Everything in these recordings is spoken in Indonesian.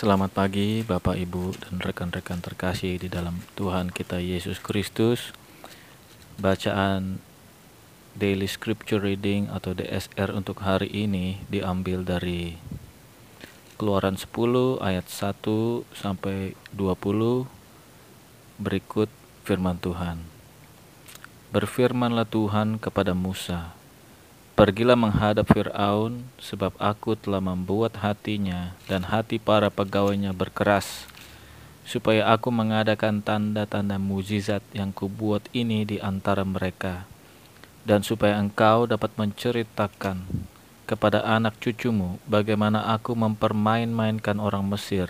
Selamat pagi Bapak Ibu dan rekan-rekan terkasih di dalam Tuhan kita Yesus Kristus. Bacaan Daily Scripture Reading atau DSR untuk hari ini diambil dari Keluaran 10 ayat 1 sampai 20 Berikut firman Tuhan. Berfirmanlah Tuhan kepada Musa Pergilah menghadap Firaun, sebab aku telah membuat hatinya dan hati para pegawainya berkeras, supaya aku mengadakan tanda-tanda mujizat yang kubuat ini di antara mereka, dan supaya engkau dapat menceritakan kepada anak cucumu bagaimana aku mempermain-mainkan orang Mesir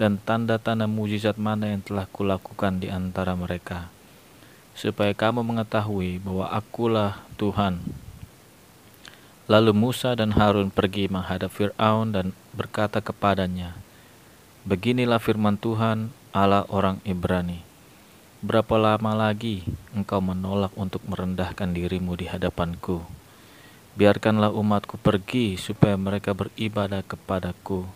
dan tanda-tanda mujizat mana yang telah kulakukan di antara mereka, supaya kamu mengetahui bahwa akulah Tuhan Lalu Musa dan Harun pergi menghadap Firaun dan berkata kepadanya, Beginilah firman Tuhan, Allah orang Ibrani. Berapa lama lagi engkau menolak untuk merendahkan dirimu di hadapanku? Biarkanlah umatku pergi supaya mereka beribadah kepadaku.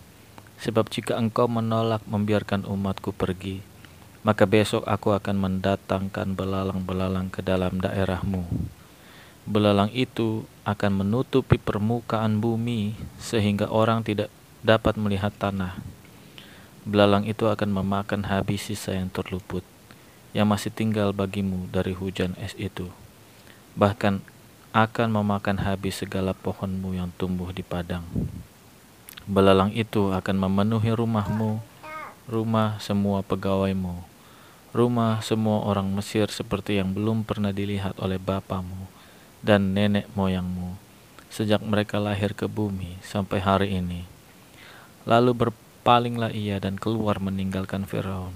Sebab jika engkau menolak membiarkan umatku pergi, maka besok aku akan mendatangkan belalang-belalang ke dalam daerahmu Belalang itu akan menutupi permukaan bumi sehingga orang tidak dapat melihat tanah. Belalang itu akan memakan habis sisa yang terluput yang masih tinggal bagimu dari hujan es itu. Bahkan akan memakan habis segala pohonmu yang tumbuh di padang. Belalang itu akan memenuhi rumahmu, rumah semua pegawaimu, rumah semua orang Mesir seperti yang belum pernah dilihat oleh bapamu dan nenek moyangmu sejak mereka lahir ke bumi sampai hari ini. Lalu berpalinglah ia dan keluar meninggalkan Firaun.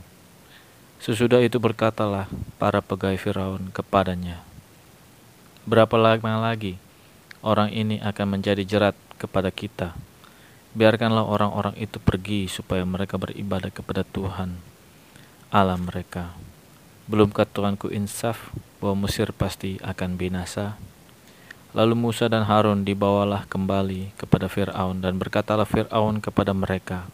Sesudah itu berkatalah para pegawai Firaun kepadanya, Berapa lama lagi orang ini akan menjadi jerat kepada kita? Biarkanlah orang-orang itu pergi supaya mereka beribadah kepada Tuhan Allah mereka. Belumkah Tuanku insaf bahwa Mesir pasti akan binasa? Lalu Musa dan Harun dibawalah kembali kepada Firaun dan berkatalah Firaun kepada mereka,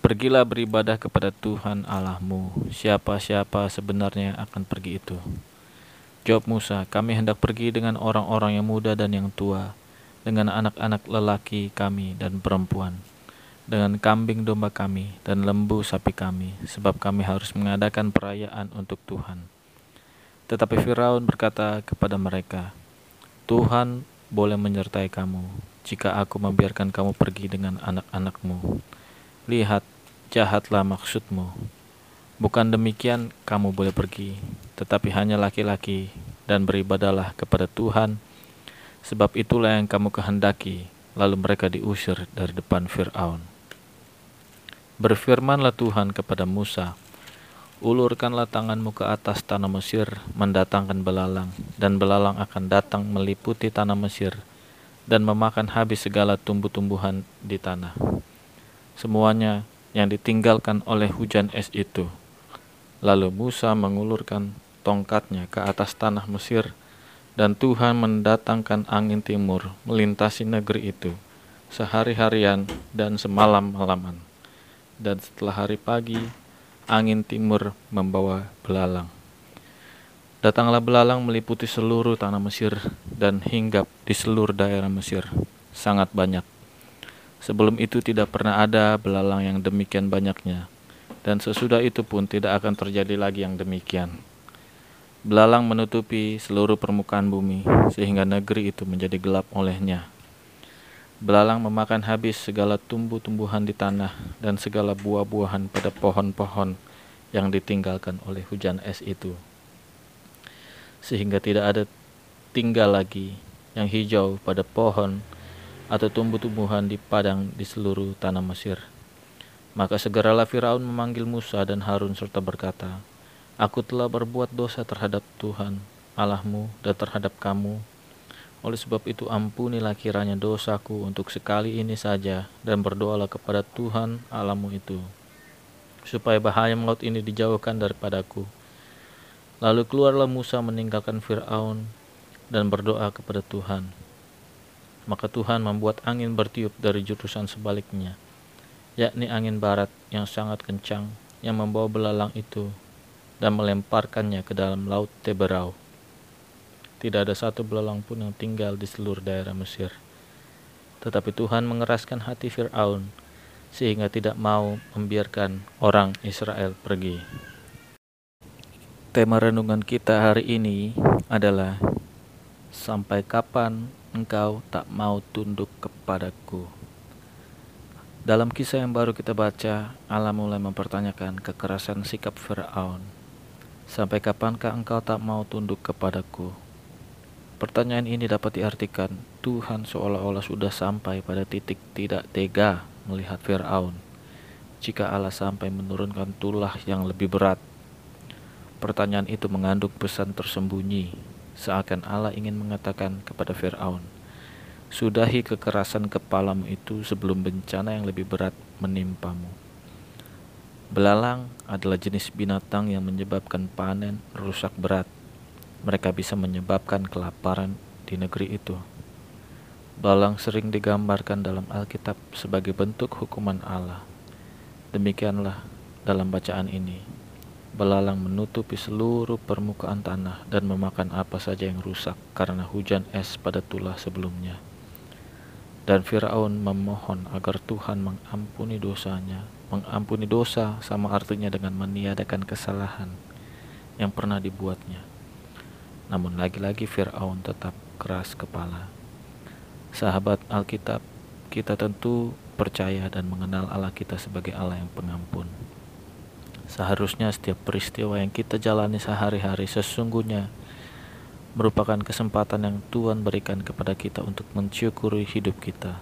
Pergilah beribadah kepada Tuhan Allahmu. Siapa-siapa sebenarnya akan pergi itu? Jawab Musa, kami hendak pergi dengan orang-orang yang muda dan yang tua, dengan anak-anak lelaki kami dan perempuan, dengan kambing domba kami dan lembu sapi kami, sebab kami harus mengadakan perayaan untuk Tuhan. Tetapi Firaun berkata kepada mereka, Tuhan boleh menyertai kamu jika aku membiarkan kamu pergi dengan anak-anakmu. Lihat, jahatlah maksudmu. Bukan demikian kamu boleh pergi, tetapi hanya laki-laki dan beribadalah kepada Tuhan, sebab itulah yang kamu kehendaki. Lalu mereka diusir dari depan Firaun. Berfirmanlah Tuhan kepada Musa, Ulurkanlah tanganmu ke atas tanah Mesir, mendatangkan belalang, dan belalang akan datang meliputi tanah Mesir, dan memakan habis segala tumbuh-tumbuhan di tanah. Semuanya yang ditinggalkan oleh hujan es itu. Lalu Musa mengulurkan tongkatnya ke atas tanah Mesir, dan Tuhan mendatangkan angin timur melintasi negeri itu sehari-harian dan semalam-malaman. Dan setelah hari pagi, angin timur membawa belalang. Datanglah belalang meliputi seluruh tanah Mesir dan hinggap di seluruh daerah Mesir, sangat banyak. Sebelum itu tidak pernah ada belalang yang demikian banyaknya, dan sesudah itu pun tidak akan terjadi lagi yang demikian. Belalang menutupi seluruh permukaan bumi, sehingga negeri itu menjadi gelap olehnya. Belalang memakan habis segala tumbuh-tumbuhan di tanah dan segala buah-buahan pada pohon-pohon yang ditinggalkan oleh hujan es itu. Sehingga tidak ada tinggal lagi yang hijau pada pohon atau tumbuh-tumbuhan di padang di seluruh tanah Mesir. Maka segeralah Firaun memanggil Musa dan Harun serta berkata, Aku telah berbuat dosa terhadap Tuhan Allahmu dan terhadap kamu oleh sebab itu ampunilah kiranya dosaku untuk sekali ini saja dan berdoalah kepada Tuhan Alamu itu supaya bahaya maut ini dijauhkan daripadaku. Lalu keluarlah Musa meninggalkan Firaun dan berdoa kepada Tuhan. Maka Tuhan membuat angin bertiup dari jurusan sebaliknya yakni angin barat yang sangat kencang yang membawa belalang itu dan melemparkannya ke dalam laut Teberau. Tidak ada satu belalang pun yang tinggal di seluruh daerah Mesir. Tetapi Tuhan mengeraskan hati Firaun sehingga tidak mau membiarkan orang Israel pergi. Tema renungan kita hari ini adalah Sampai kapan engkau tak mau tunduk kepadaku? Dalam kisah yang baru kita baca, Allah mulai mempertanyakan kekerasan sikap Firaun. Sampai kapankah engkau tak mau tunduk kepadaku? Pertanyaan ini dapat diartikan Tuhan seolah-olah sudah sampai pada titik tidak tega melihat Firaun. Jika Allah sampai menurunkan tulah yang lebih berat Pertanyaan itu mengandung pesan tersembunyi, seakan Allah ingin mengatakan kepada Firaun, "Sudahi kekerasan kepalamu itu sebelum bencana yang lebih berat menimpamu." Belalang adalah jenis binatang yang menyebabkan panen rusak berat. Mereka bisa menyebabkan kelaparan di negeri itu. Belalang sering digambarkan dalam Alkitab sebagai bentuk hukuman Allah. Demikianlah dalam bacaan ini belalang menutupi seluruh permukaan tanah dan memakan apa saja yang rusak karena hujan es pada tulah sebelumnya. Dan Firaun memohon agar Tuhan mengampuni dosanya. Mengampuni dosa sama artinya dengan meniadakan kesalahan yang pernah dibuatnya. Namun lagi-lagi Firaun tetap keras kepala. Sahabat Alkitab, kita tentu percaya dan mengenal Allah kita sebagai Allah yang pengampun. Seharusnya setiap peristiwa yang kita jalani sehari-hari sesungguhnya merupakan kesempatan yang Tuhan berikan kepada kita untuk mensyukuri hidup kita.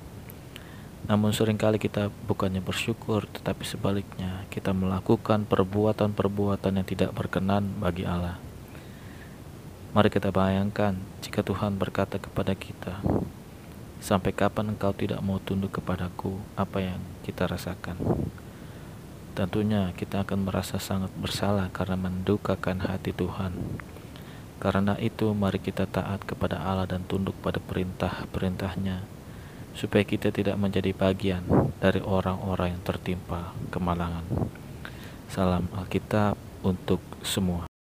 Namun sering kali kita bukannya bersyukur tetapi sebaliknya kita melakukan perbuatan-perbuatan yang tidak berkenan bagi Allah. Mari kita bayangkan jika Tuhan berkata kepada kita, Sampai kapan engkau tidak mau tunduk kepadaku, apa yang kita rasakan? Tentunya kita akan merasa sangat bersalah karena mendukakan hati Tuhan. Karena itu mari kita taat kepada Allah dan tunduk pada perintah-perintahnya supaya kita tidak menjadi bagian dari orang-orang yang tertimpa kemalangan. Salam Alkitab untuk semua.